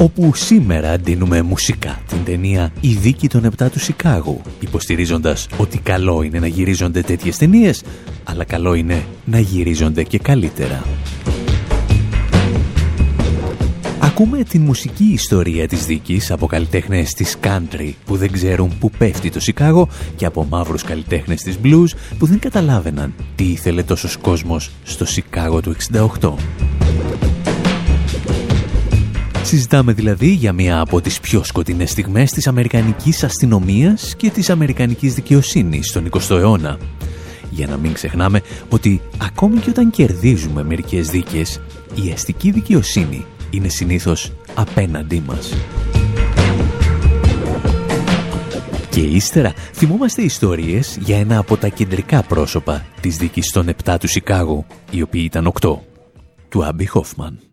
Όπου σήμερα αντίνουμε μουσικά την ταινία «Η δίκη των επτά του Σικάγου», υποστηρίζοντας ότι καλό είναι να γυρίζονται τέτοιες ταινίες, αλλά καλό είναι να γυρίζονται και καλύτερα. Ακούμε την μουσική ιστορία της δίκης από καλλιτέχνες της country που δεν ξέρουν που πέφτει το Σικάγο και από μαύρους καλλιτέχνες της blues που δεν καταλάβαιναν τι ήθελε τόσος κόσμος στο Σικάγο του 68. Συζητάμε δηλαδή για μία από τις πιο σκοτεινές στιγμές της Αμερικανικής αστυνομίας και της Αμερικανικής δικαιοσύνης στον 20ο αιώνα. Για να μην ξεχνάμε ότι ακόμη και όταν κερδίζουμε μερικές δίκες, η αστική δικαιοσύνη είναι συνήθως απέναντί μας. Και ύστερα θυμόμαστε ιστορίες για ένα από τα κεντρικά πρόσωπα της δίκης των 7 του Σικάγου, οι οποίοι ήταν 8, του Άμπι Χόφμαν.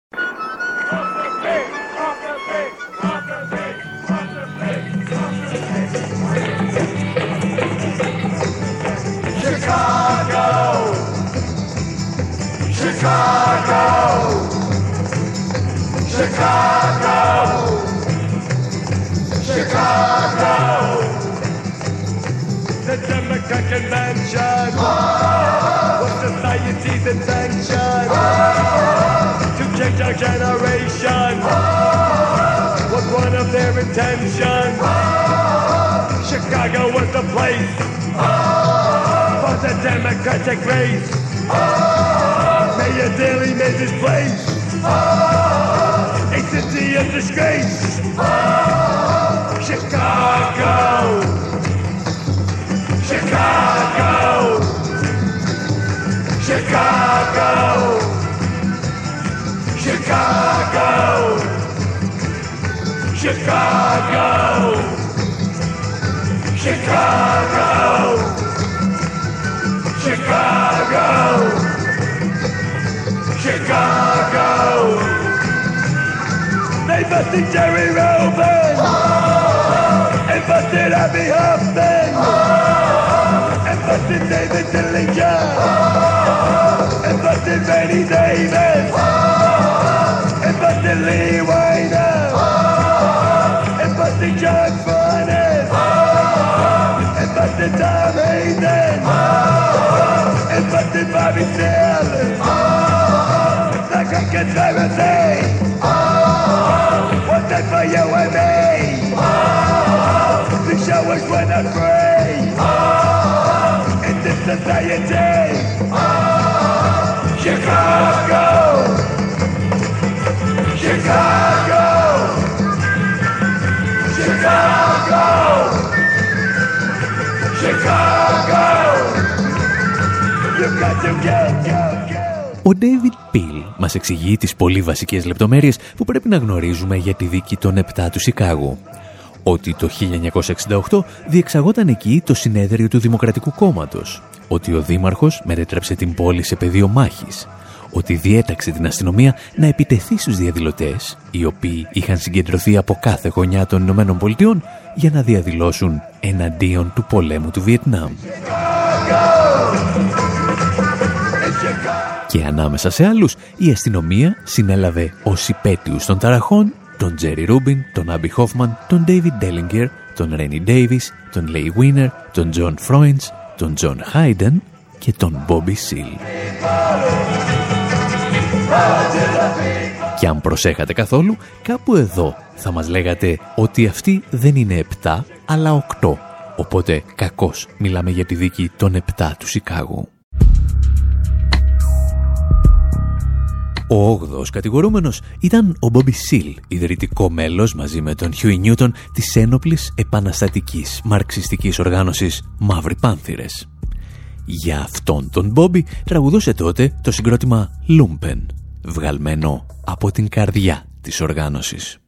Chicago, Chicago, Chicago. The Democrat Convention oh. was society's invention oh. to change our generation. Oh. Was one of their intentions. Oh. Chicago was the place oh. for the democratic race. Mayor Daley made this place oh, ah, a city of disgrace. Oh, ah, Chicago, Chicago, Chicago, Chicago, Chicago, Chicago, Chicago. Chicago. Investing Jerry Rubin. Invested Abby Hoffman. Oh. Invested David Dillinger. Invested Benny Davis. Oh. Invested Lee Weiner. Oh. Invested John Furness. Invested Tom Hayden. Oh. Invested Bobby Taylor. Oh. I can drive a thing you and me? Oh, the show us we're not free. Oh, in this society. Oh, Chicago. Chicago. Chicago. Chicago. You've got to get, go. Ο David Peel μας εξηγεί τις πολύ βασικές λεπτομέρειες που πρέπει να γνωρίζουμε για τη δίκη των 7 του Σικάγου. Ότι το 1968 διεξαγόταν εκεί το συνέδριο του Δημοκρατικού Κόμματος. Ότι ο Δήμαρχος μετέτρεψε την πόλη σε πεδίο μάχης. Ότι διέταξε την αστυνομία να επιτεθεί στους διαδηλωτές, οι οποίοι είχαν συγκεντρωθεί από κάθε γωνιά των Ηνωμένων Πολιτειών για να διαδηλώσουν εναντίον του πολέμου του Βιετνάμ και ανάμεσα σε άλλους η αστυνομία συνέλαβε ως υπαίτιους των ταραχών τον Τζέρι Ρούμπιν, τον Άμπι Χόφμαν, τον Ντέιβιντ Ντέλιγκερ, τον Ρένι Ντέιβις, τον Λι Βίνερ, τον Τζον Φρόινς, τον Τζον Χάιντεν και τον Μπόμπι Σιλ. Και αν προσέχατε καθόλου, κάπου εδώ θα μας λέγατε ότι αυτοί δεν είναι επτά, αλλά οκτώ. Οπότε κακώς μιλάμε για τη δίκη των επτά του Σικάγου. Ο όγδοος κατηγορούμενος ήταν ο Μπόμπι Σιλ, ιδρυτικό μέλος μαζί με τον Χιούι Νιούτον της ένοπλης επαναστατικής μαρξιστικής οργάνωσης Μαύροι Πάνθυρες. Για αυτόν τον Μπόμπι τραγουδούσε τότε το συγκρότημα Λούμπεν, βγαλμένο από την καρδιά της οργάνωσης.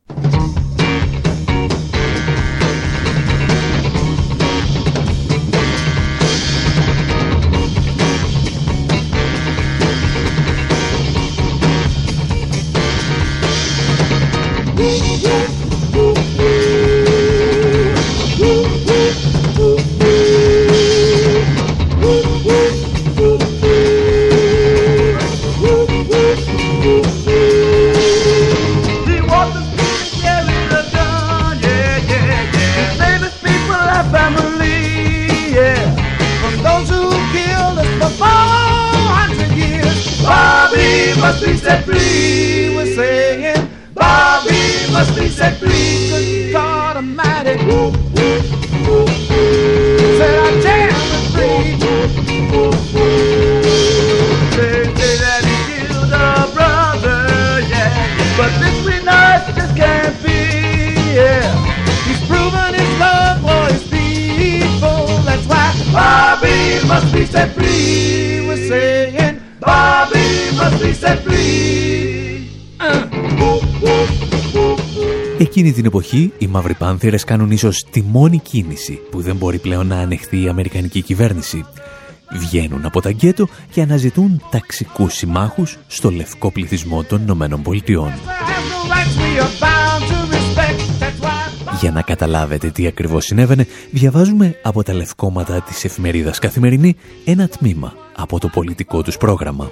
Must be set free. We're saying Bobby must be set free. Εκείνη την εποχή οι Μαύροι Πάνθερες κάνουν ίσως τη μόνη κίνηση που δεν μπορεί πλέον να ανεχθεί η Αμερικανική κυβέρνηση. Βγαίνουν από τα γκέτο και αναζητούν ταξικούς συμμάχους στο λευκό πληθυσμό των Ηνωμένων Πολιτειών. Για να καταλάβετε τι ακριβώς συνέβαινε, διαβάζουμε από τα λευκόματα της εφημερίδας Καθημερινή ένα τμήμα από το πολιτικό τους πρόγραμμα.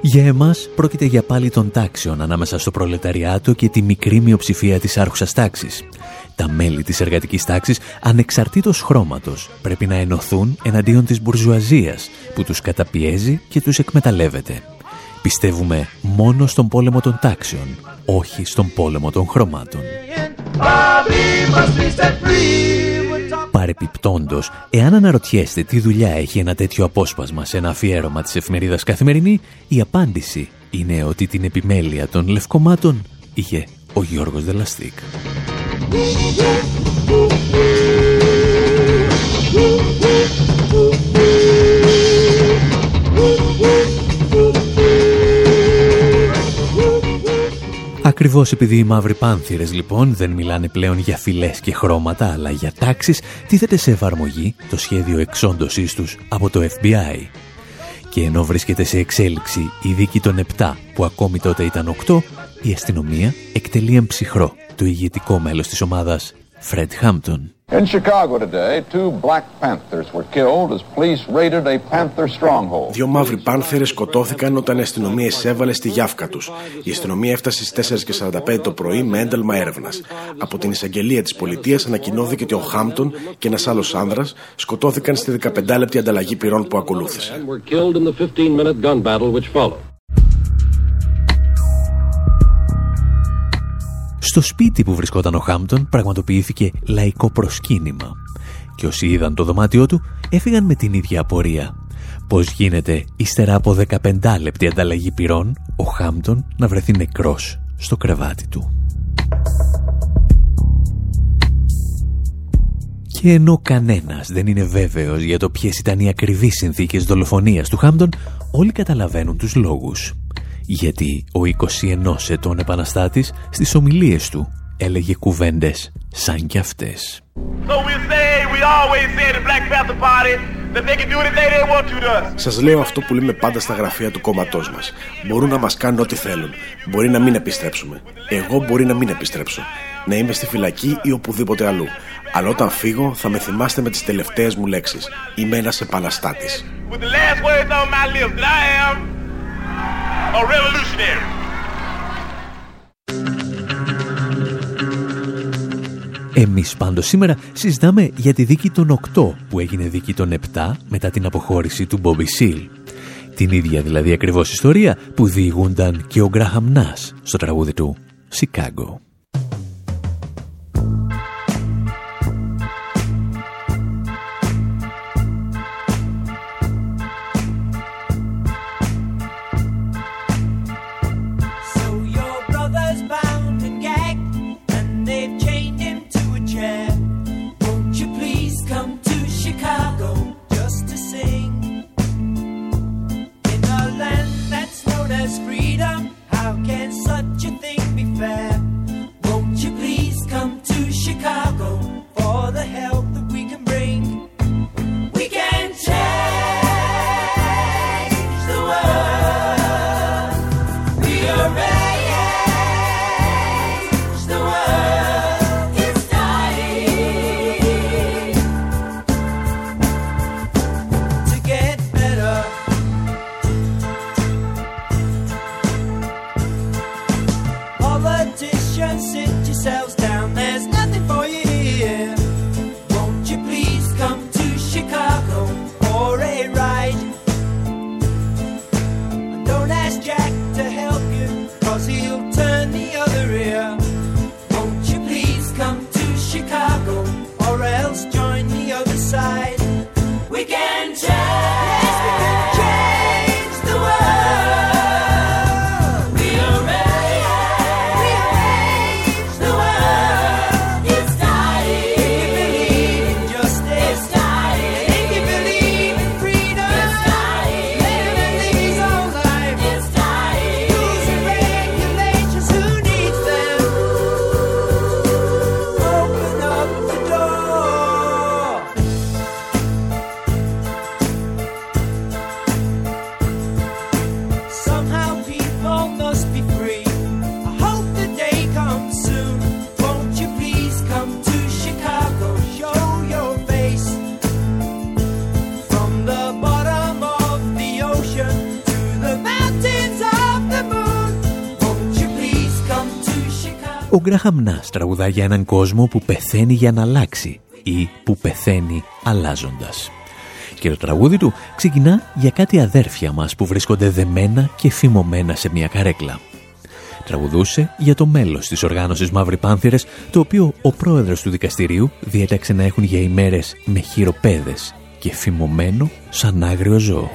Για εμάς πρόκειται για πάλι των τάξεων ανάμεσα στο προλεταριάτο και τη μικρή μειοψηφία της άρχουσας τάξης. Τα μέλη της εργατικής τάξης, ανεξαρτήτως χρώματος, πρέπει να ενωθούν εναντίον της μπουρζουαζίας που τους καταπιέζει και τους εκμεταλλεύεται. Πιστεύουμε μόνο στον πόλεμο των τάξεων, όχι στον πόλεμο των χρωμάτων. Παρεπιπτόντος, εάν αναρωτιέστε τι δουλειά έχει ένα τέτοιο απόσπασμα σε ένα αφιέρωμα της εφημερίδας Καθημερινή, η απάντηση είναι ότι την επιμέλεια των λευκομάτων είχε ο Γιώργος Δελαστίκ. Ακριβώς επειδή οι μαύροι πάνθυρες λοιπόν δεν μιλάνε πλέον για φυλές και χρώματα αλλά για τάξεις, τίθεται σε εφαρμογή το σχέδιο εξόντωσής τους από το FBI. Και ενώ βρίσκεται σε εξέλιξη η δίκη των 7 που ακόμη τότε ήταν 8, η αστυνομία εκτελεί εμψυχρό το ηγετικό μέλος της ομάδας Fred Hampton. In Chicago today, two Black Panthers were killed as police raided a Panther stronghold. Δύο μαύροι πάνθερες σκοτώθηκαν όταν η αστυνομία εισέβαλε στη γιάφκα τους. Η αστυνομία έφτασε στις 4.45 το πρωί με ένταλμα έρευνας. Από την εισαγγελία της πολιτείας ανακοινώθηκε ότι ο Χάμπτον και ένας άλλος άνδρας σκοτώθηκαν στη 15 λεπτή ανταλλαγή πυρών που ακολούθησε. Στο σπίτι που βρισκόταν ο Χάμπτον πραγματοποιήθηκε λαϊκό προσκύνημα και όσοι είδαν το δωμάτιό του έφυγαν με την ίδια απορία. Πώς γίνεται ύστερα από 15 λεπτή ανταλλαγή πυρών ο Χάμπτον να βρεθεί νεκρός στο κρεβάτι του. Και ενώ κανένας δεν είναι βέβαιος για το ποιες ήταν οι ακριβείς συνθήκες δολοφονίας του Χάμπτον, όλοι καταλαβαίνουν τους λόγους γιατί ο 21 ετών επαναστάτης στις ομιλίες του έλεγε κουβέντες σαν κι αυτές. Σας λέω αυτό που λέμε πάντα στα γραφεία του κόμματός μας. Μπορούν να μας κάνουν ό,τι θέλουν. Μπορεί να μην επιστρέψουμε. Εγώ μπορεί να μην επιστρέψω. Να είμαι στη φυλακή ή οπουδήποτε αλλού. Αλλά όταν φύγω θα με θυμάστε με τις τελευταίες μου λέξεις. Είμαι ένας επαναστάτης a revolutionary. Εμείς πάντως σήμερα συζητάμε για τη δίκη των 8 που έγινε δίκη των 7 μετά την αποχώρηση του Bobby Seale. Την ίδια δηλαδή ακριβώς ιστορία που διηγούνταν και ο Γκράχαμ Νάς στο τραγούδι του «Σικάγκο». Ο Γκράχαμ Νάς τραγουδά για έναν κόσμο που πεθαίνει για να αλλάξει ή που πεθαίνει αλλάζοντας. Και το τραγούδι του ξεκινά για κάτι αδέρφια μας που βρίσκονται δεμένα και φημωμένα σε μια καρέκλα. Τραγουδούσε για το μέλος της οργάνωσης Μαύρη Πάνθυρες, το οποίο ο πρόεδρος του δικαστηρίου διέταξε να έχουν για ημέρες με χειροπέδες και φημωμένο σαν άγριο ζώο.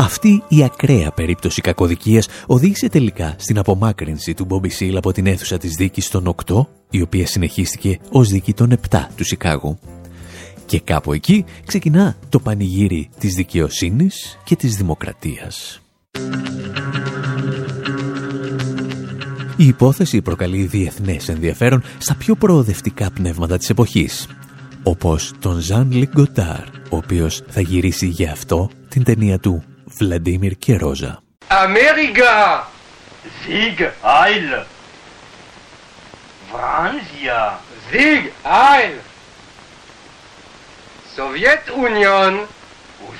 Αυτή η ακραία περίπτωση κακοδικίας οδήγησε τελικά στην απομάκρυνση του Μπόμπι Σίλ από την αίθουσα της δίκης των 8, η οποία συνεχίστηκε ως δίκη των 7 του Σικάγου. Και κάπου εκεί ξεκινά το πανηγύρι της δικαιοσύνης και της δημοκρατίας. Η υπόθεση προκαλεί διεθνές ενδιαφέρον στα πιο προοδευτικά πνεύματα της εποχής, όπως τον Ζαν Λιγκοτάρ, ο οποίος θα γυρίσει για αυτό την ταινία του Βλαντίμιρ και Ρόζα. Αμέρικα! Sieg Eil! Franzia! Sieg Eil! Sowjetunion!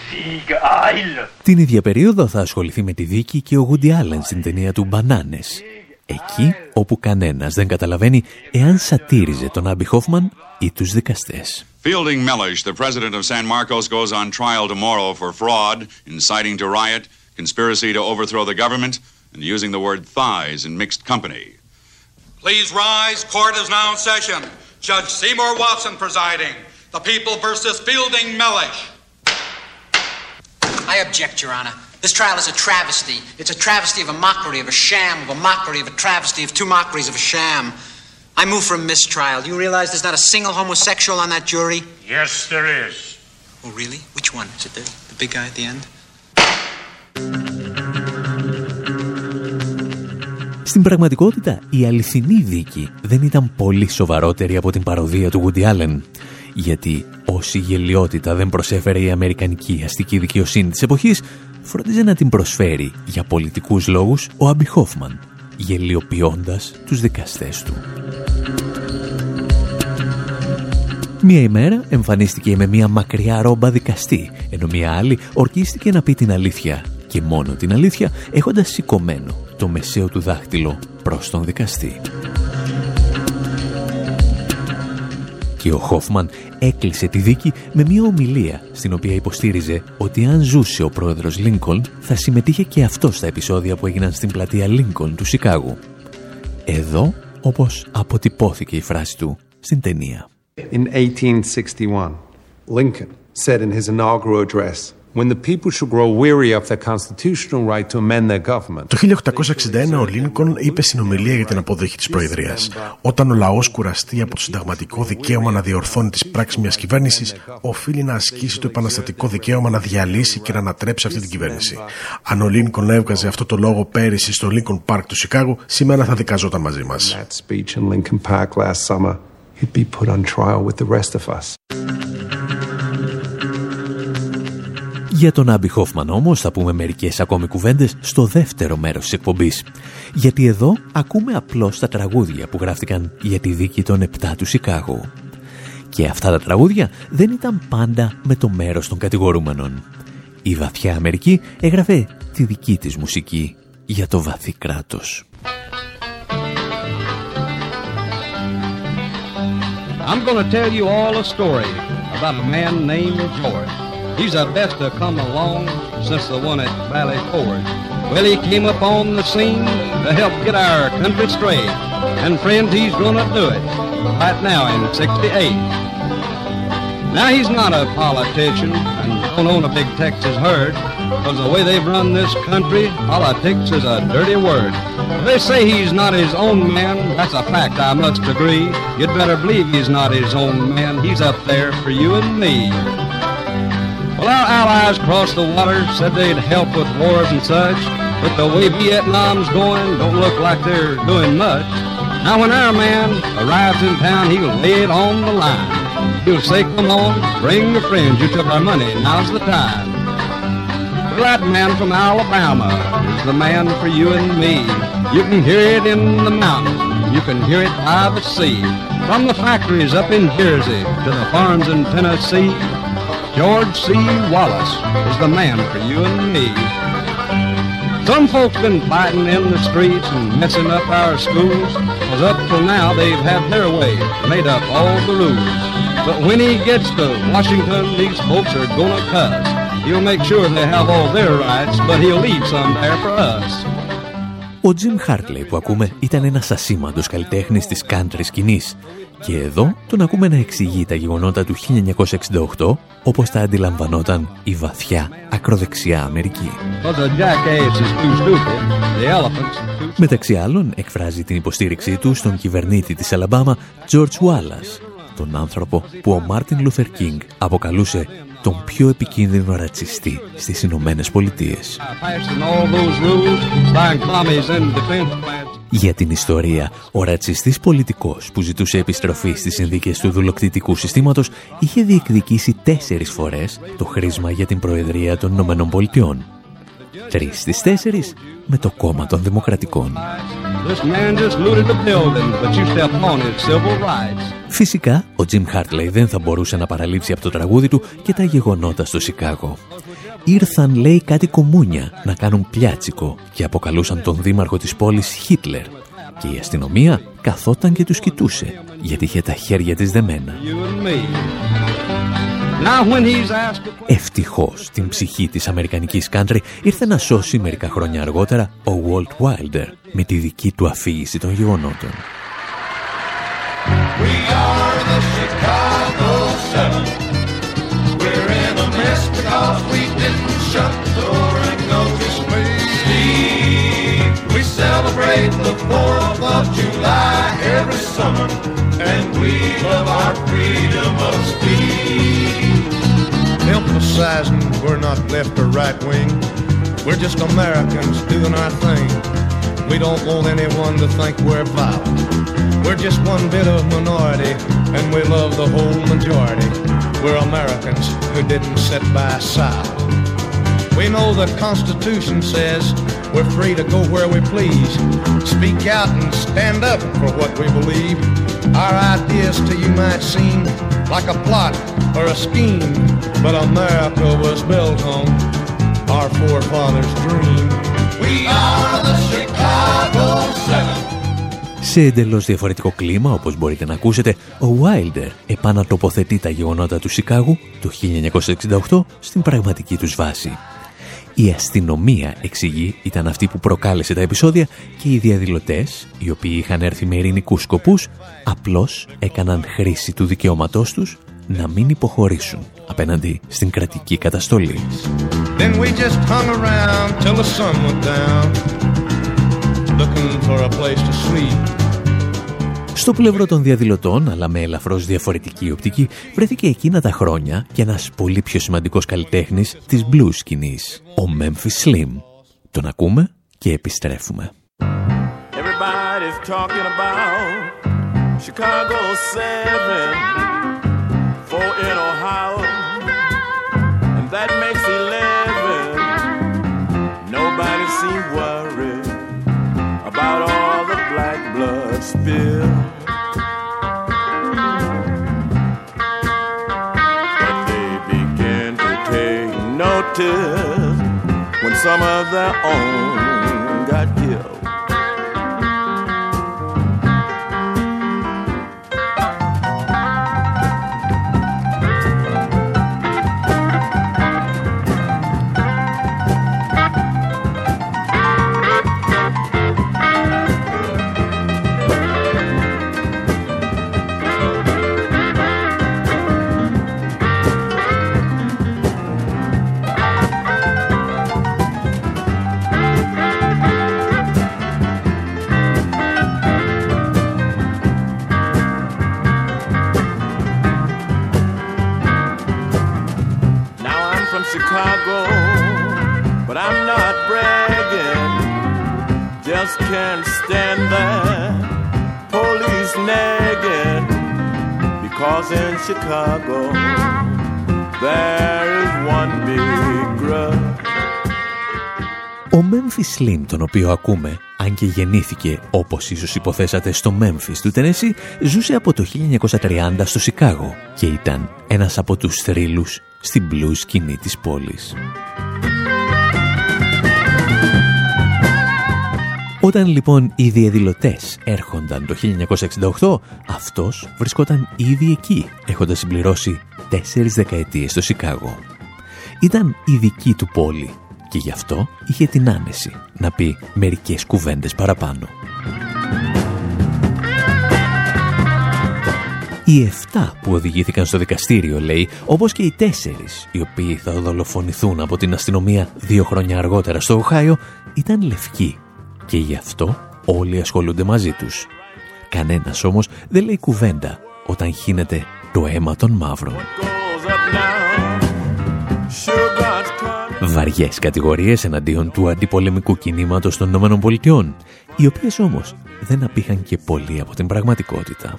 Sieg Eil! Την ίδια περίοδο θα ασχοληθεί με τη δίκη και ο Γούντι Άλεν στην ταινία του «Μπανάνες». Εκεί όπου κανένας δεν καταλαβαίνει εάν σατήριζε τον Άμπι Χόφμαν ή τους δικαστές. Fielding Mellish, the president of San Marcos, goes on trial tomorrow for fraud, inciting to riot, conspiracy to overthrow the government, and using the word thighs in mixed company. Please rise. Court is now in session. Judge Seymour Watson presiding. The people versus Fielding Mellish. I object, Your Honor. This trial is a travesty. It's a travesty of a mockery, of a sham, of a mockery, of a travesty, of two mockeries, of a sham. I move for a mistrial. Do you realize there's not a single homosexual on that jury? Yes, there is. Oh, really? Which one? Is it the, the big guy at the end? Στην πραγματικότητα, η αληθινή δίκη δεν ήταν πολύ σοβαρότερη από την παροδία του Woody Allen, γιατί όση γελιότητα δεν προσέφερε η Αμερικανική αστική δικαιοσύνη της εποχής, φρόντιζε να την προσφέρει για πολιτικούς λόγους ο Άμπι Χόφμαν, γελιοποιώντας τους δικαστές του. Μία ημέρα εμφανίστηκε με μία μακριά ρόμπα δικαστή, ενώ μία άλλη ορκίστηκε να πει την αλήθεια και μόνο την αλήθεια έχοντας σηκωμένο το μεσαίο του δάχτυλο προς τον δικαστή. Και ο Χόφμαν έκλεισε τη δίκη με μια ομιλία στην οποία υποστήριζε ότι αν ζούσε ο πρόεδρος Λίνκολν θα συμμετείχε και αυτός στα επεισόδια που έγιναν στην πλατεία Λίνκολν του Σικάγου. Εδώ όπως αποτυπώθηκε η φράση του στην ταινία. In 1861, Lincoln said in his inaugural address, When the people should grow weary of their constitutional right to amend their government. Το 1861 ο Λίνκον είπε στην ομιλία για την αποδοχή της Προεδρίας «Όταν ο λαός κουραστεί από το συνταγματικό δικαίωμα να διορθώνει τις πράξεις μιας κυβέρνησης, οφείλει να ασκήσει το επαναστατικό δικαίωμα να διαλύσει και να ανατρέψει αυτή την κυβέρνηση. Αν ο Λίνκον έβγαζε αυτό το λόγο πέρυσι στο Λίνκον Πάρκ του Σικάγου, σήμερα θα δικαζόταν μαζί μας. That speech in Lincoln Park last summer, he'd be put on trial with the rest of us. Για τον Άμπι Χόφμαν όμως θα πούμε μερικές ακόμη κουβέντες στο δεύτερο μέρος της εκπομπής. Γιατί εδώ ακούμε απλώς τα τραγούδια που γράφτηκαν για τη δίκη των επτά του Σικάγου. Και αυτά τα τραγούδια δεν ήταν πάντα με το μέρος των κατηγορούμενων. Η βαθιά Αμερική έγραφε τη δική της μουσική για το βαθύ κράτος. I'm going to tell you all a story about a man named George. He's the best to come along since the one at Valley Forge. Well, he came up on the scene to help get our country straight. And friends, he's gonna do it right now in 68. Now he's not a politician and don't own a big Texas herd. Because the way they've run this country, politics is a dirty word. They say he's not his own man. That's a fact, I must agree. You'd better believe he's not his own man. He's up there for you and me. Well, our allies across the water said they'd help with wars and such, but the way Vietnam's going don't look like they're doing much. Now, when our man arrives in town, he'll lay it on the line. He'll say, come on, bring your friends, you took our money, now's the time. Well, that man from Alabama is the man for you and me. You can hear it in the mountains, you can hear it by the sea. From the factories up in Jersey to the farms in Tennessee, George C. Wallace is the man for you and me. Some folks been fighting in the streets and messing up our schools, cause up till now they've had their way, made up all the rules. But when he gets to Washington, these folks are gonna cuss. He'll make sure they have all their rights, but he'll leave some there for us. Ο Jim Hartley που ακούμε ήταν ένας ασήμαντος καλλιτέχνης της country σκηνής και εδώ τον ακούμε να εξηγεί τα γεγονότα του 1968 όπως τα αντιλαμβανόταν η βαθιά ακροδεξιά Αμερική. Μεταξύ άλλων εκφράζει την υποστήριξή του στον κυβερνήτη της Αλαμπάμα George Wallace, τον άνθρωπο που ο Μάρτιν Λούθερ Κίνγκ αποκαλούσε τον πιο επικίνδυνο ρατσιστή στις Ηνωμένες Πολιτείες. Για την ιστορία, ο ρατσιστής πολιτικός που ζητούσε επιστροφή στις συνθήκες του δουλοκτητικού συστήματος είχε διεκδικήσει τέσσερις φορές το χρίσμα για την Προεδρία των Ηνωμένων Πολιτειών. Τρεις στις τέσσερις με το κόμμα των Δημοκρατικών. Φυσικά, ο Τζιμ Χάρτλεϊ δεν θα μπορούσε να παραλείψει από το τραγούδι του και τα γεγονότα στο Σικάγο. Ήρθαν, λέει, κάτι κομμούνια να κάνουν πλιάτσικο και αποκαλούσαν τον δήμαρχο της πόλης Χίτλερ. Και η αστυνομία καθόταν και τους κοιτούσε, γιατί είχε τα χέρια της δεμένα. Ευτυχώς την ψυχή της αμερικανικής country ήρθε να σώσει μερικά χρόνια αργότερα ο Walt Wilder με τη δική του αφήγηση των γεγονότων. We are the Chicago Seven. We're in a mess because we didn't shut the door and notice me. We celebrate the 4th of July every summer and we love our freedom of speech. Emphasizing we're not left or right wing. We're just Americans doing our thing. We don't want anyone to think we're violent. We're just one bit of minority, and we love the whole majority. We're Americans who didn't sit by silent. We know the Constitution says we're free to go where we please, speak out and stand up for what we believe. Our ideas to you might seem like a plot or a scheme, but America was built on our forefathers' dream. We are the Chicago Seven. Σε εντελώς διαφορετικό κλίμα, όπως μπορείτε να ακούσετε, ο Wilder επανατοποθετεί τα γεγονότα του Σικάγου το 1968 στην πραγματική τους βάση. Η αστυνομία, εξηγεί, ήταν αυτή που προκάλεσε τα επεισόδια και οι διαδηλωτές, οι οποίοι είχαν έρθει με ειρηνικούς σκοπούς, απλώς έκαναν χρήση του δικαιώματός τους να μην υποχωρήσουν απέναντι στην κρατική καταστολή. Then we just hung around till the sun went down, looking for a place to sleep. Στο πλευρό των διαδηλωτών, αλλά με ελαφρώς διαφορετική οπτική, βρέθηκε εκείνα τα χρόνια και ένας πολύ πιο σημαντικός καλλιτέχνης της blues σκηνής, ο Memphis Slim. Τον ακούμε και επιστρέφουμε. Everybody's talking about Chicago 7 for in Ohio and that when some of their own Just can't stand that police nagging because in Chicago there is one big grudge. Ο Memphis Slim, τον οποίο ακούμε, αν και γεννήθηκε όπως ίσως υποθέσατε στο Memphis του Τενέσι, ζούσε από το 1930 στο Σικάγο και ήταν ένας από τους θρύλους στην blues σκηνή της πόλης. Όταν λοιπόν οι διαδηλωτές έρχονταν το 1968, αυτός βρισκόταν ήδη εκεί, έχοντας συμπληρώσει τέσσερις δεκαετίες στο Σικάγο. Ήταν η δική του πόλη και γι' αυτό είχε την άνεση να πει μερικές κουβέντες παραπάνω. Οι 7 που οδηγήθηκαν στο δικαστήριο, λέει, όπως και οι 4 οι οποίοι θα δολοφονηθούν από την αστυνομία δύο χρόνια αργότερα στο Οχάιο, ήταν λευκοί και γι' αυτό όλοι ασχολούνται μαζί τους. Κανένας όμως δεν λέει κουβέντα όταν χύνεται το αίμα των μαύρων. Βαριές κατηγορίες εναντίον του αντιπολεμικού κινήματος των ΗΠΑ, οι οποίες όμως δεν απήχαν και πολύ από την πραγματικότητα.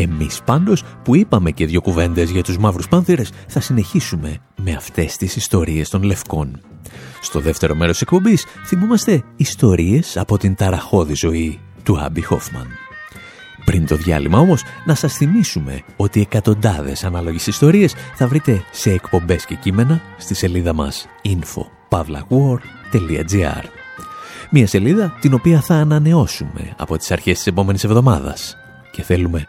Εμείς πάντως που είπαμε και δύο κουβέντες για τους μαύρους πάνθυρες θα συνεχίσουμε με αυτές τις ιστορίες των λευκών. Στο δεύτερο μέρος της εκπομπής θυμούμαστε ιστορίες από την ταραχώδη ζωή του Άμπι Χόφμαν. Πριν το διάλειμμα όμως, να σας θυμίσουμε ότι εκατοντάδες ανάλογες ιστορίες θα βρείτε σε εκπομπές και κείμενα στη σελίδα μας info.pavlawar.gr Μια σελίδα την οποία θα ανανεώσουμε από τις αρχές της επόμενης εβδομάδας και θέλουμε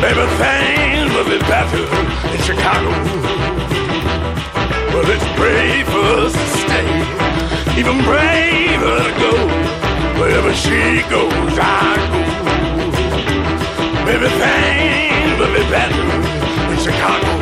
Maybe things will be better in Chicago. But it's brave for us to stay, even braver to go. Wherever she goes, I go. Maybe things will be better in Chicago.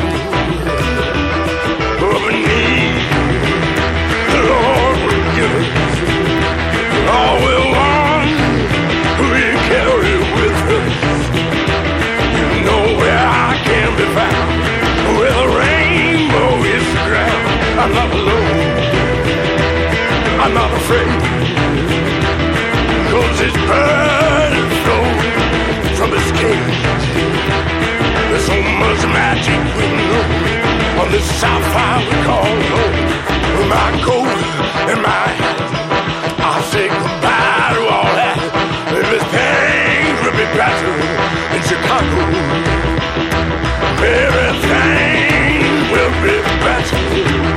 Magic we know on this sapphire we call home. My gold and my hat, I say goodbye to all that. Things will be better in Chicago. Everything will be better.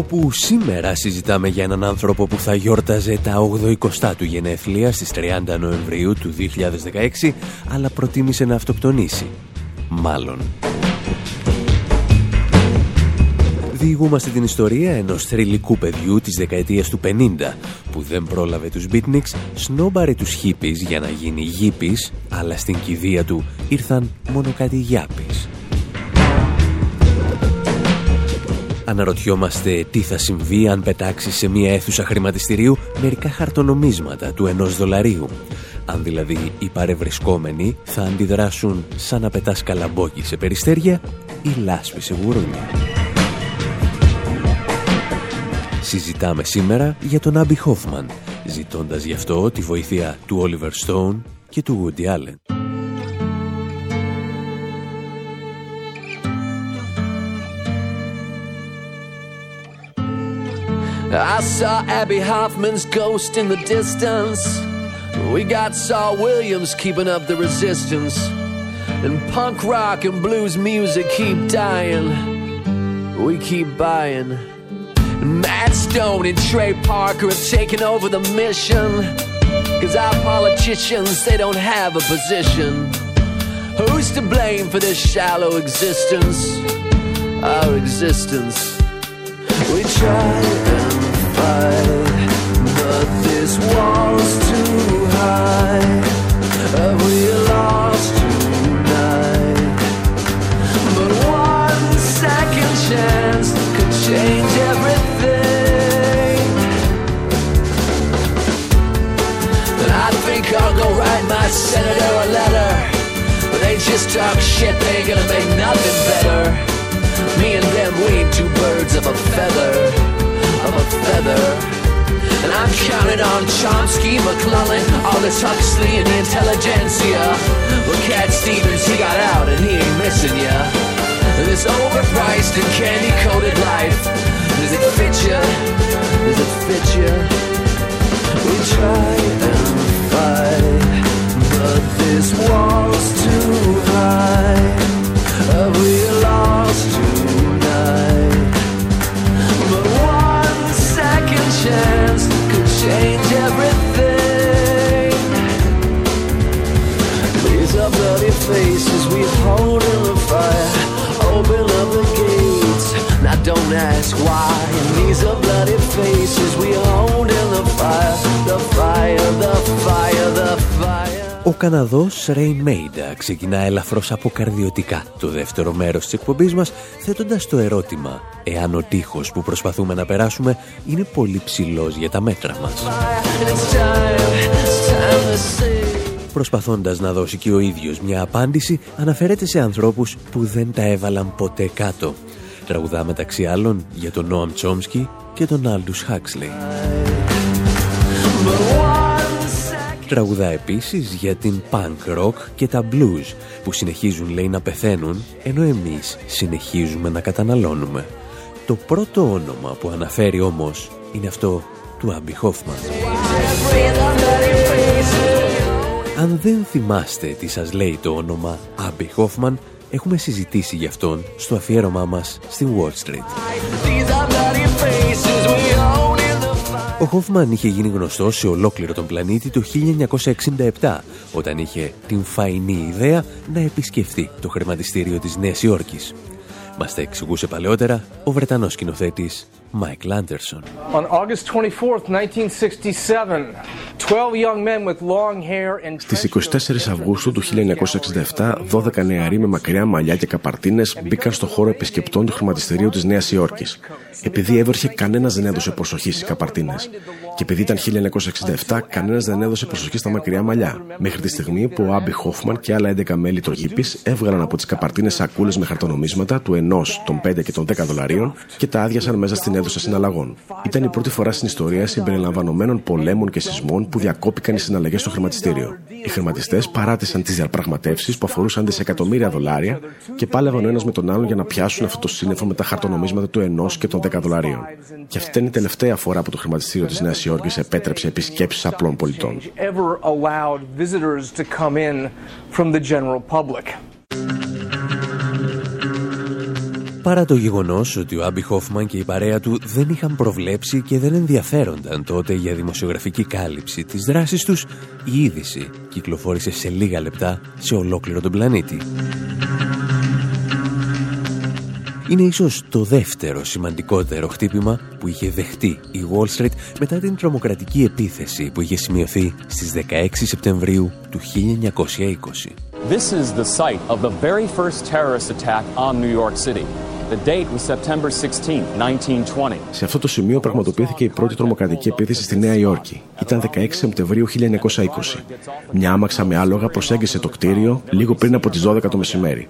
όπου σήμερα συζητάμε για έναν άνθρωπο που θα γιόρταζε τα 80 του γενέθλια στις 30 Νοεμβρίου του 2016, αλλά προτίμησε να αυτοκτονήσει. Μάλλον. Διηγούμαστε την ιστορία ενός θρηλυκού παιδιού της δεκαετίας του 50 που δεν πρόλαβε τους beatniks, σνόμπαρε τους χίπης για να γίνει γήπης, αλλά στην κηδεία του ήρθαν μόνο κάτι γιάπης. Αναρωτιόμαστε τι θα συμβεί αν πετάξει σε μια αίθουσα χρηματιστηρίου μερικά χαρτονομίσματα του ενός δολαρίου. Αν δηλαδή οι παρευρισκόμενοι θα αντιδράσουν σαν να πετάς καλαμπόκι σε περιστέρια ή λάσπη σε γουρούνια. Συζητάμε σήμερα για τον Άμπι Χόφμαν, ζητώντας γι' αυτό τη βοήθεια του Όλιβερ Στόουν, και του Woody Allen. I saw Abby Hoffman's ghost in the distance. We got Saul Williams keeping up the resistance. And punk rock and blues music keep dying. We keep buying. And Matt Stone and Trey Parker have taken over the mission. Cause our politicians, they don't have a position. Who's to blame for this shallow existence? Our existence. We try but this wall's too high. Have we lost tonight? But one second chance could change everything. And I think I'll go write my senator a letter. But they just talk shit, they ain't gonna make nothing better. Me and them, we ain't two birds of a feather of a feather. And I'm counting on Chomsky, McClellan, Aldous Huxley, and the intelligentsia. But Cat Stevens, he got out and he ain't missing ya. This overpriced and candy-coated life, does it fit ya? Does it fit ya? We try and fight, but this wall's too high. Have we lost chance could change everything. These are bloody faces we hold in the fire. Open up the gates. Now don't ask why. And these are bloody faces we hold in the fire. The fire, the fire, the fire. Ο Καναδός Ray Μέιντα ξεκινά ελαφρώς αποκαρδιωτικά το δεύτερο μέρος της εκπομπής μας θέτοντας το ερώτημα εάν ο τείχος που προσπαθούμε να περάσουμε είναι πολύ ψηλός για τα μέτρα μας. Προσπαθώντας να δώσει και ο ίδιος μια απάντηση αναφέρεται σε ανθρώπους που δεν τα έβαλαν ποτέ κάτω. Τραγουδά μεταξύ άλλων για τον Νόαμ Τσόμσκι και τον Άλντους Χάξλεϊ. Τραγουδά επίσης για την punk rock και τα blues που συνεχίζουν λέει να πεθαίνουν ενώ εμείς συνεχίζουμε να καταναλώνουμε. Το πρώτο όνομα που αναφέρει όμως είναι αυτό του Άμπι Χόφμαν. Αν δεν θυμάστε τι σας λέει το όνομα Άμπι Χόφμαν, έχουμε συζητήσει γι' αυτόν στο αφιέρωμά μας στην Wall Street. Ο Χόφμαν είχε γίνει γνωστός σε ολόκληρο τον πλανήτη το 1967, όταν είχε την φαϊνή ιδέα να επισκεφθεί το χρηματιστήριο της Νέας Υόρκης. Μας τα εξηγούσε παλαιότερα ο Βρετανός σκηνοθέτης Μάικλ Άντερσον. On August 24th, 1967, 12 young men with long hair and Στις 24 Αυγούστου του 1967, 12 νεαροί με μακριά μαλλιά και καπαρτίνες μπήκαν στο χώρο επισκεπτών του χρηματιστηρίου της Νέας Υόρκης. Επειδή έβερχε, κανένας δεν έδωσε προσοχή στις καπαρτίνες. Και επειδή ήταν 1967, κανένας δεν έδωσε προσοχή στα μακριά μαλλιά. Μέχρι τη στιγμή που ο Άμπι Χόφμαν και άλλα 11 μέλη τρογίπης έβγαλαν από τις καπαρτίνες σακούλες με χαρτονομίσματα του 1, των 5 και των 10 δολαρίων και τα άδειασαν μέσα στην αίθουσα συναλλαγών. Ήταν η πρώτη φορά στην ιστορία συμπεριλαμβανομένων πολέμων και σεισμών που διακόπηκαν οι συναλλαγές στο χρηματιστήριο. Οι χρηματιστές παράτησαν τις διαπραγματεύσεις που αφορούσαν δισεκατομμύρια δολάρια και πάλευαν ο ένας με τον άλλον για να πιάσουν αυτό το σύννεφο με τα χαρτονομίσματα του 1 και των 10 δολαρίων. Και αυτή ήταν η τελευταία φορά που το χρηματιστήριο της Νέας Υόρκης επέτρεψε επισκέψεις απλών πολιτών. Παρά το γεγονός ότι ο Άμπι Χόφμαν και η παρέα του δεν είχαν προβλέψει και δεν ενδιαφέρονταν τότε για δημοσιογραφική κάλυψη της δράσης τους, η είδηση κυκλοφόρησε σε λίγα λεπτά σε ολόκληρο τον πλανήτη. Είναι ίσως το δεύτερο σημαντικότερο χτύπημα που είχε δεχτεί η Wall Street μετά την τρομοκρατική επίθεση που είχε σημειωθεί στις 16 Σεπτεμβρίου του 1920. This is the site of the very first terrorist attack on New York City. The date was September 16, 1920. Σε αυτό το σημείο πραγματοποιήθηκε η πρώτη τρομοκρατική επίθεση στη Νέα Υόρκη. Ήταν 16 Σεπτεμβρίου 1920. Μια άμαξα με άλογα προσέγγισε το κτίριο λίγο πριν από τις 12 το μεσημέρι.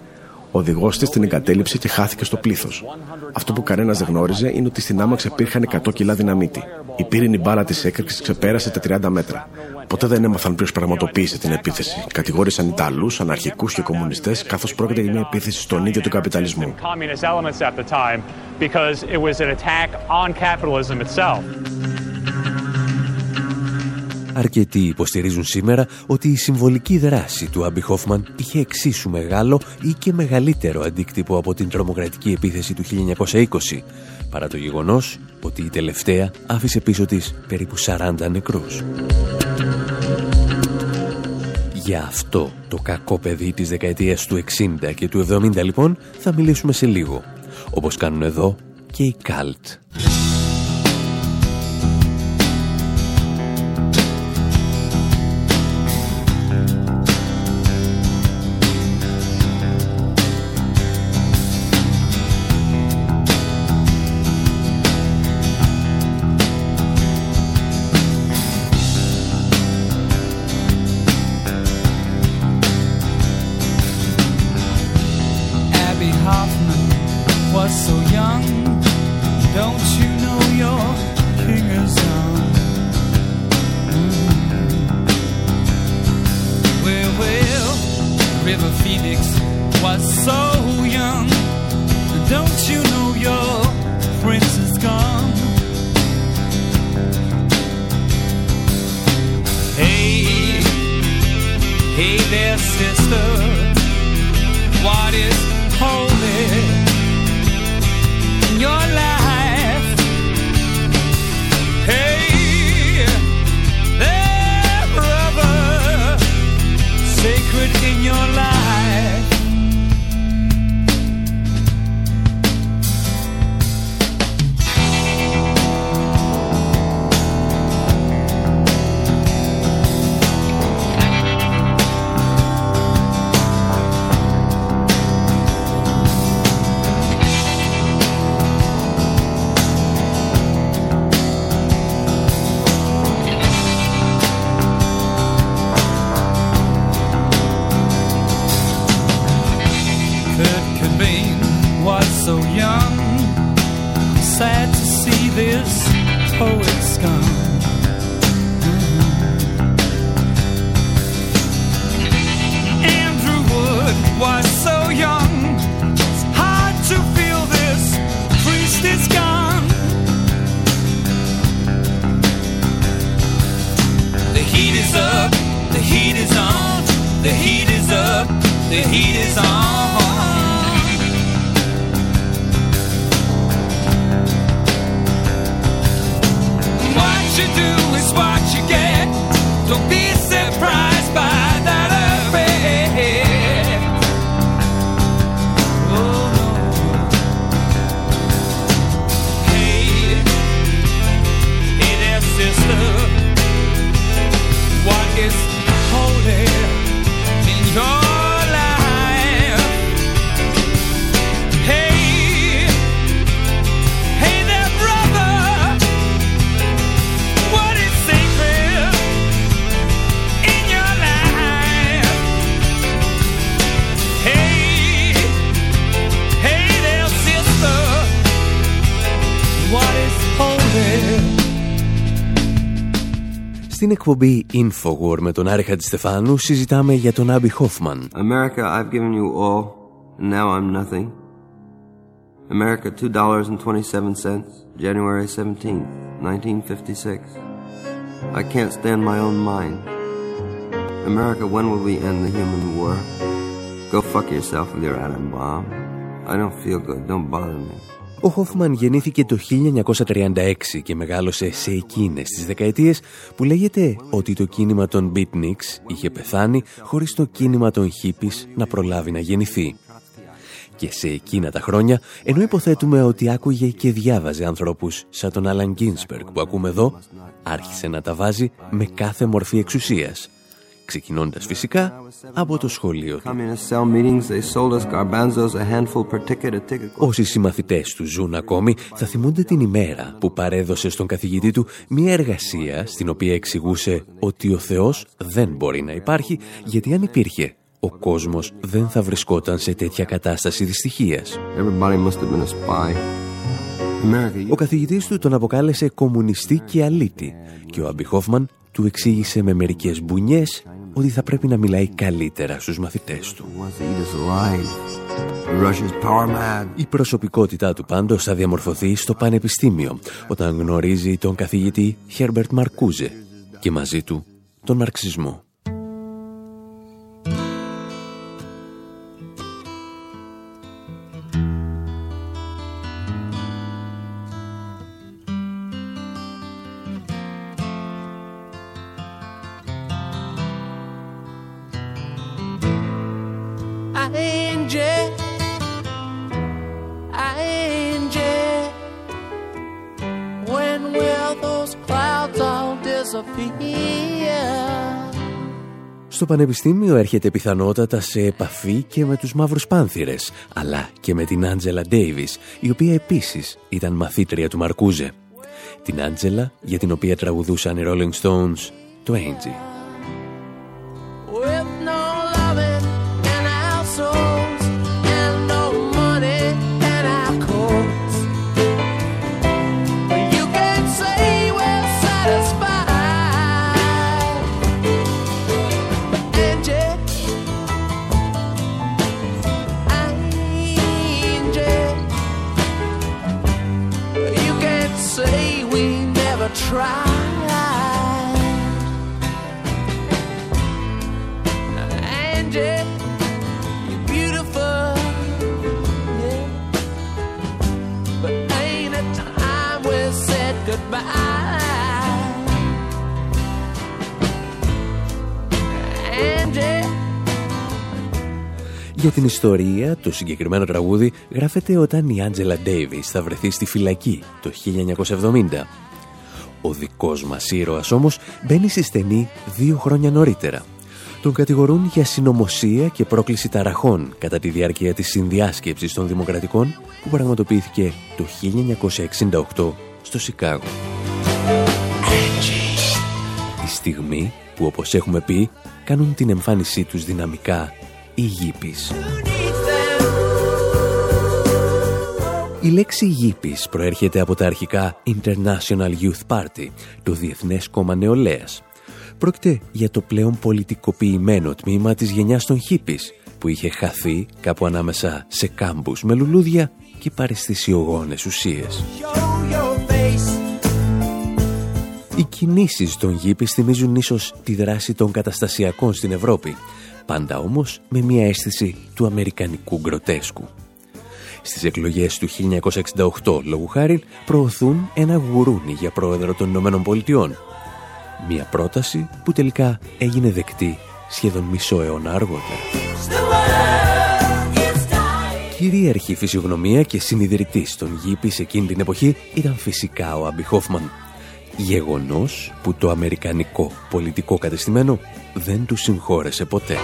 Ο οδηγός της την εγκατέλειψε και χάθηκε στο πλήθος. Αυτό που κανένας δεν γνώριζε είναι ότι στην άμαξα υπήρχαν 100 κιλά δυναμίτη. Η πύρινη μπάλα της έκρηξης ξεπέρασε τα 30 μέτρα. Ποτέ δεν έμαθαν ποιος πραγματοποίησε την επίθεση. Κατηγόρησαν Ιταλούς, αναρχικούς και κομμουνιστές, καθώς πρόκειται για μια επίθεση στον ίδιο τον καπιταλισμό. Αρκετοί υποστηρίζουν σήμερα ότι η συμβολική δράση του Άμπι Χόφμαν είχε εξίσου μεγάλο ή και μεγαλύτερο αντίκτυπο από την τρομοκρατική επίθεση του 1920, παρά το γεγονός ότι η τελευταία άφησε πίσω της περίπου 40 νεκρούς. Για αυτό το κακό παιδί της δεκαετίας του 60 και του 70 λοιπόν θα μιλήσουμε σε λίγο, όπως κάνουν εδώ και οι Καλτ. εκπομπή Infowar με τον Άρη Χατζηστεφάνου συζητάμε για τον Άμπι Χόφμαν. America, I've given you all, and now I'm nothing. America, $2.27, January 17th, 1956. I can't stand my own mind. America, when will we end the human war? Go fuck yourself with your atom bomb. I don't feel good, don't bother me. Ο Χόφμαν γεννήθηκε το 1936 και μεγάλωσε σε εκείνες τις δεκαετίες που λέγεται ότι το κίνημα των beatniks είχε πεθάνει χωρίς το κίνημα των hippies να προλάβει να γεννηθεί. Και σε εκείνα τα χρόνια, ενώ υποθέτουμε ότι άκουγε και διάβαζε ανθρώπους σαν τον Άλαν Γκίνσπερκ που ακούμε εδώ, άρχισε να τα βάζει με κάθε μορφή εξουσίας – ξεκινώντας φυσικά από το σχολείο του. Όσοι συμμαθητές του ζουν ακόμη θα θυμούνται την ημέρα που παρέδωσε στον καθηγητή του μια εργασία στην οποία εξηγούσε ότι ο Θεός δεν μπορεί να υπάρχει γιατί αν υπήρχε ο κόσμος δεν θα βρισκόταν σε τέτοια κατάσταση δυστυχίας. Ο καθηγητής του τον αποκάλεσε κομμουνιστή και αλήτη και ο Αμπι του εξήγησε με μερικές μπουνιές ότι θα πρέπει να μιλάει καλύτερα στους μαθητές του. Η προσωπικότητά του πάντως θα διαμορφωθεί στο πανεπιστήμιο όταν γνωρίζει τον καθηγητή Χέρμπερτ Μαρκούζε και μαζί του τον μαρξισμό. Πανεπιστήμιο έρχεται πιθανότατα σε επαφή και με τους μαύρους πάνθυρες, αλλά και με την Άντζελα Ντέιβις, η οποία επίσης ήταν μαθήτρια του Μαρκούζε. Την Άντζελα, για την οποία τραγουδούσαν οι Rolling Stones, το Angie. Ιστορία, το συγκεκριμένο τραγούδι γράφεται όταν η Άντζελα Ντέιβις θα βρεθεί στη φυλακή το 1970. Ο δικός μας ήρωας όμως μπαίνει στη στενή δύο χρόνια νωρίτερα. Τον κατηγορούν για συνωμοσία και πρόκληση ταραχών κατά τη διάρκεια της συνδιάσκεψης των Δημοκρατικών που πραγματοποιήθηκε το 1968 στο Σικάγο. Η στιγμή που όπως έχουμε πει κάνουν την εμφάνισή τους δυναμικά οι γήπης. Η λέξη γήπης προέρχεται από τα αρχικά International Youth Party, το Διεθνές Κόμμα Νεολαίας. Πρόκειται για το πλέον πολιτικοποιημένο τμήμα της γενιάς των χίπης, που είχε χαθεί κάπου ανάμεσα σε κάμπους με λουλούδια και παρεστησιογόνες ουσίες. Οι κινήσεις των γήπης θυμίζουν ίσως τη δράση των καταστασιακών στην Ευρώπη, πάντα όμως με μια αίσθηση του αμερικανικού γκροτέσκου. Στις εκλογές του 1968, λόγου χάρη, προωθούν ένα γουρούνι για πρόεδρο των Ηνωμένων Πολιτειών. Μια πρόταση που τελικά έγινε δεκτή σχεδόν μισό αιώνα αργότερα. Κυρίαρχη φυσιογνωμία και συνειδητής των γήπης σε εκείνη την εποχή ήταν φυσικά ο Άμπι Χόφμαν. Γεγονός που το αμερικανικό πολιτικό κατεστημένο δεν του συγχώρεσε ποτέ.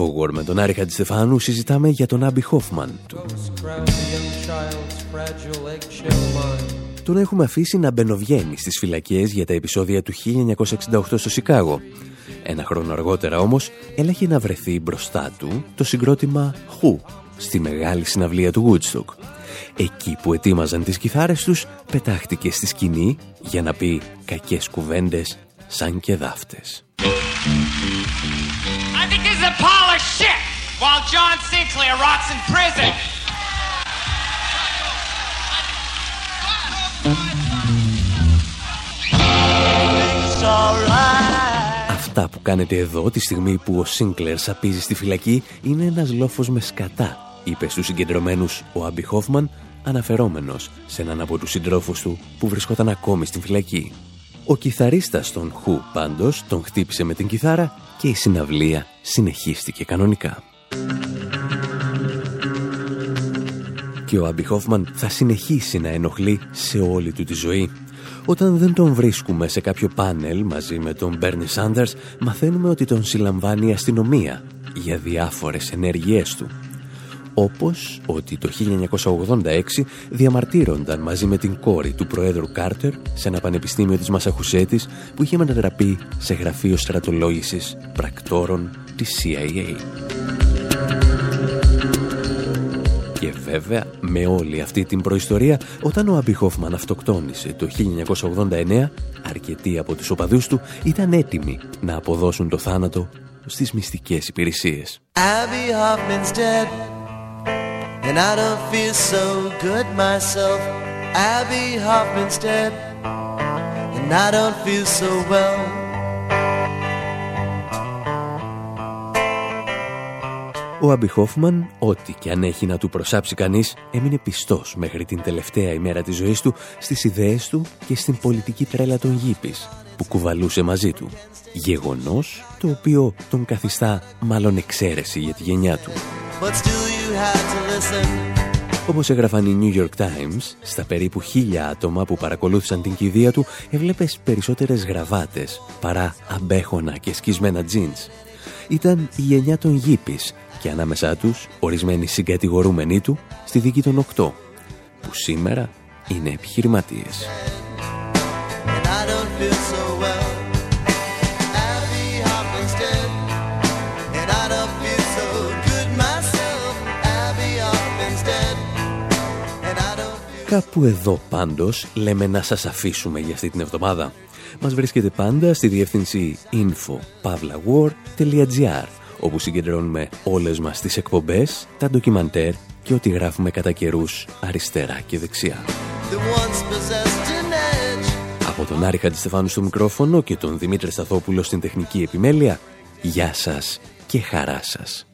Εκπομπή Infowar με τον Άρη Χατζηστεφάνου συζητάμε για τον Άμπι Χόφμαν. Τον έχουμε αφήσει να μπαινοβγαίνει στις φυλακές για τα επεισόδια του 1968 στο Σικάγο. Ένα χρόνο αργότερα όμως έλαχε να βρεθεί μπροστά του το συγκρότημα Χου στη μεγάλη συναυλία του Woodstock. Εκεί που ετοίμαζαν τις κιθάρες τους πετάχτηκε στη σκηνή για να πει κακές κουβέντες σαν και δάφτες. While John Sinclair rots in prison. Αυτά που κάνετε εδώ τη στιγμή που ο Σίνκλερ σαπίζει στη φυλακή είναι ένας λόφος με σκατά, είπε στους συγκεντρωμένους ο Άμπι Χόφμαν, αναφερόμενος σε έναν από τους συντρόφους του που βρισκόταν ακόμη στην φυλακή. Ο κιθαρίστας των Χου πάντως τον χτύπησε με την κιθάρα και η συναυλία συνεχίστηκε κανονικά. Και ο Άμπι Χόφμαν θα συνεχίσει να ενοχλεί σε όλη του τη ζωή. Όταν δεν τον βρίσκουμε σε κάποιο πάνελ μαζί με τον Μπέρνι Σάντερς, μαθαίνουμε ότι τον συλλαμβάνει η αστυνομία για διάφορες ενέργειές του όπως ότι το 1986 διαμαρτύρονταν μαζί με την κόρη του Προέδρου Κάρτερ σε ένα πανεπιστήμιο της Μασαχουσέτης που είχε μετατραπεί σε γραφείο στρατολόγησης πρακτόρων της CIA. Βέβαια, με όλη αυτή την προϊστορία, όταν ο Άμπι Χόφμαν αυτοκτόνησε το 1989, αρκετοί από τους οπαδούς του ήταν έτοιμοι να αποδώσουν το θάνατο στις μυστικές υπηρεσίες. And I don't feel so good myself. Abby Hoffman's dead. And I don't feel so well. Ο Άμπι Χόφμαν, ό,τι και αν έχει να του προσάψει κανείς, έμεινε πιστός μέχρι την τελευταία ημέρα της ζωής του στις ιδέες του και στην πολιτική τρέλα των γήπης που κουβαλούσε μαζί του. Γεγονός το οποίο τον καθιστά μάλλον εξαίρεση για τη γενιά του. Όπως έγραφαν οι New York Times, στα περίπου χίλια άτομα που παρακολούθησαν την κηδεία του, έβλεπες περισσότερες γραβάτες παρά αμπέχωνα και σκισμένα τζίνς. Ήταν η γενιά των γήπης και ανάμεσά τους ορισμένοι συγκατηγορούμενοι του στη δίκη των οκτώ, που σήμερα είναι επιχειρηματίες. Κάπου εδώ πάντως λέμε να σας αφήσουμε για αυτή την εβδομάδα. Μας βρίσκεται πάντα στη διεύθυνση info.pavlawar.gr όπου συγκεντρώνουμε όλες μας τις εκπομπές, τα ντοκιμαντέρ και ό,τι γράφουμε κατά καιρούς αριστερά και δεξιά. Από τον Άρη Χατζηστεφάνου στο μικρόφωνο και τον Δημήτρη Σταθόπουλο στην τεχνική επιμέλεια, γεια σας και χαρά σας.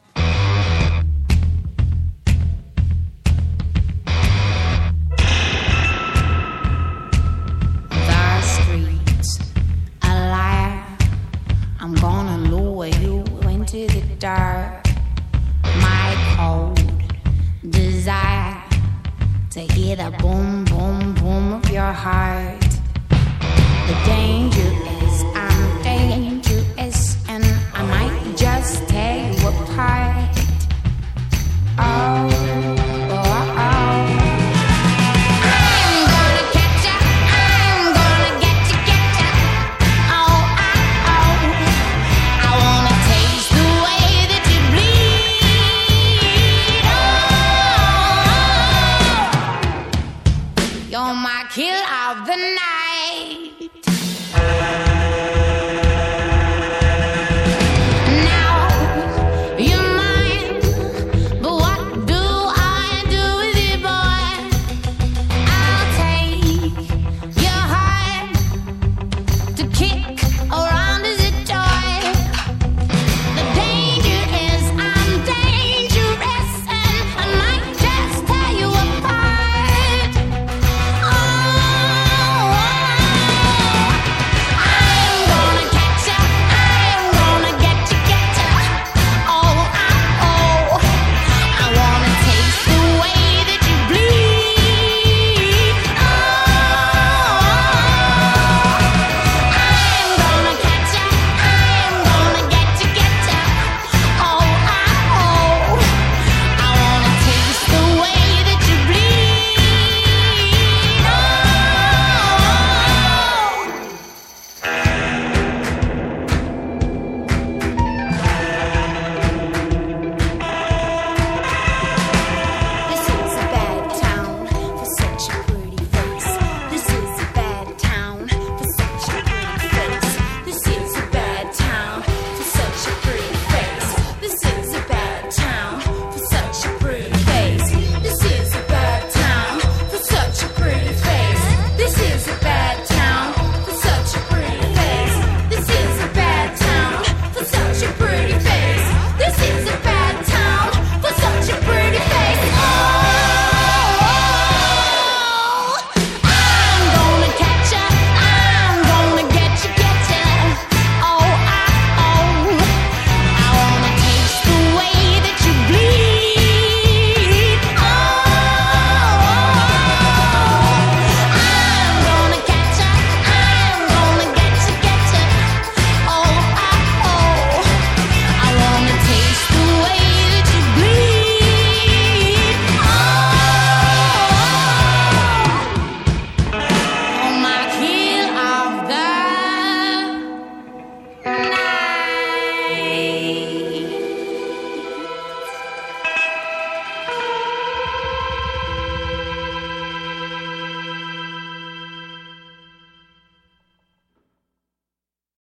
Boom, boom, boom of your heart.